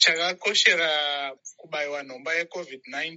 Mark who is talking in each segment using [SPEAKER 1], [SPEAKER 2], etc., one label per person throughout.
[SPEAKER 1] chakakoshera kubayiwa nhomba yecovid-19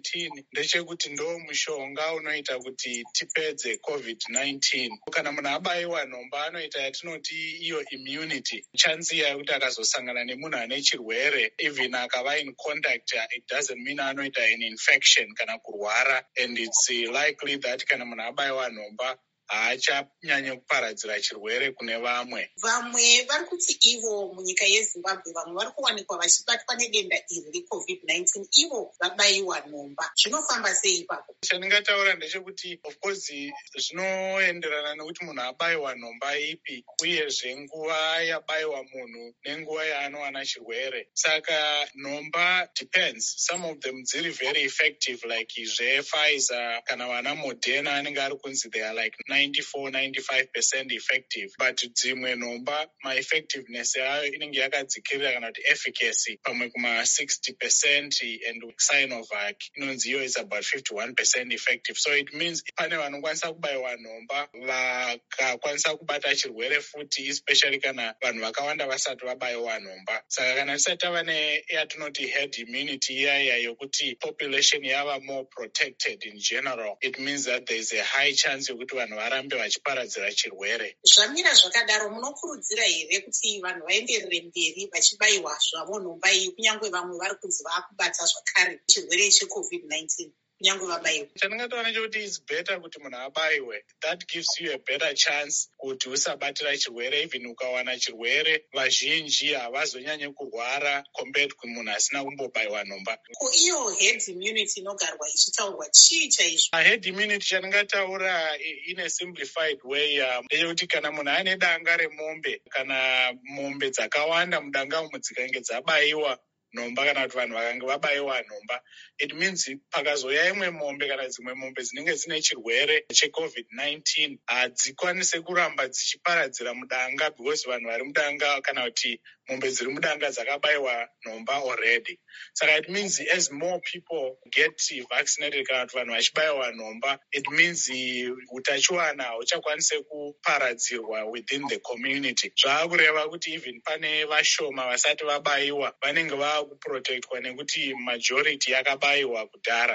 [SPEAKER 1] ndechekuti ndo mushonga unoita kuti tipedze covid-19 kana munhu abayiwa nhomba anoita yatinoti iyo immunity. Chansi iya yekuti akazosangana nemunhu ane chirwere. Even akava in contact it doesn't mean anoita an infection kana kurwara. And its likely that kana munhu abayiwa nhomba haachanyanye kuparadzira chirwere kune vamwe.
[SPEAKER 2] Vamwe vari kuti ivo munyika yezimbabwe vamwe vari kuwanikwa vachibatwa nedenda iri recovid-19 ivo vabayiwa nhomba. Zvinofamba sei ipapo?
[SPEAKER 1] Chandingataura ndechekuti of course zvinoenderana nekuti munhu abayiwa nhomba ipi uyezve nguva yabayiwa munhu nenguva yaanowana chirwere. Saka nhomba depends. Some of them dziri very effective like zvepfizer kana vana moderna anenge ari kunzi they are like 94 95 percent effective but dzimwe nhomba maeffectiveness yayo inenge yakadzikirira kana kuti efficacy pamwe kuma60 percent and sinovac inonzi iyo is about 51 percent effective. So it means pane vanokwanisa kubayiwa nhomba vakakwanisa kubata chirwere futi especially kana vanhu vakawanda vasati vabayiwa nhomba. Saka kana tisati tava neyatinoti head immunity iyaiya yokuti population yava more protected in general it means that there is a high chance yokuti vanhu varambe vachiparadzira chirwere.
[SPEAKER 2] Zvamira zvakadaro munokurudzira here kuti vanhu vaenderere mberi vachibayiwa zvavo nhomba iyi kunyange vamwe vari kunzi vaakubata zvakare chirwere checovid-19 kunyange vabayiwa
[SPEAKER 1] chandingatova nechekuti its better kuti munhu abayiwe that gives you a better chance kuti usabatira chirwere even ukawana chirwere. Vazhinji havazonyanye kurwara compared kumunhu asina kumbobayiwa nhomba
[SPEAKER 2] iyo head immunity inogarwa ichitaurwa chii chaizvo?
[SPEAKER 1] Head immunity chandingataura in a simplified way um, ndechekuti kana munhu ane danga remombe kana mombe dzakawanda mudanga umo dzikange dzabayiwa nhomba kana kuti vanhu vakange vabayiwa nhomba it means pakazouya imwe mombe kana dzimwe mombe dzinenge dzine chirwere checovid-19 hadzikwanise kuramba dzichiparadzira mudanga because vanhu vari mudanga kana kuti mombe dziri mudanga dzakabayiwa nhomba already. Saka it means as more people get vaccinated kana kuti vanhu vachibayiwa nhomba it means utachiwana hauchakwanise kuparadzirwa within the community. Zvava kureva kuti even pane vashoma vasati vabayiwa vanenge vava kuprotectwa nekuti majority yakabayiwa kudhara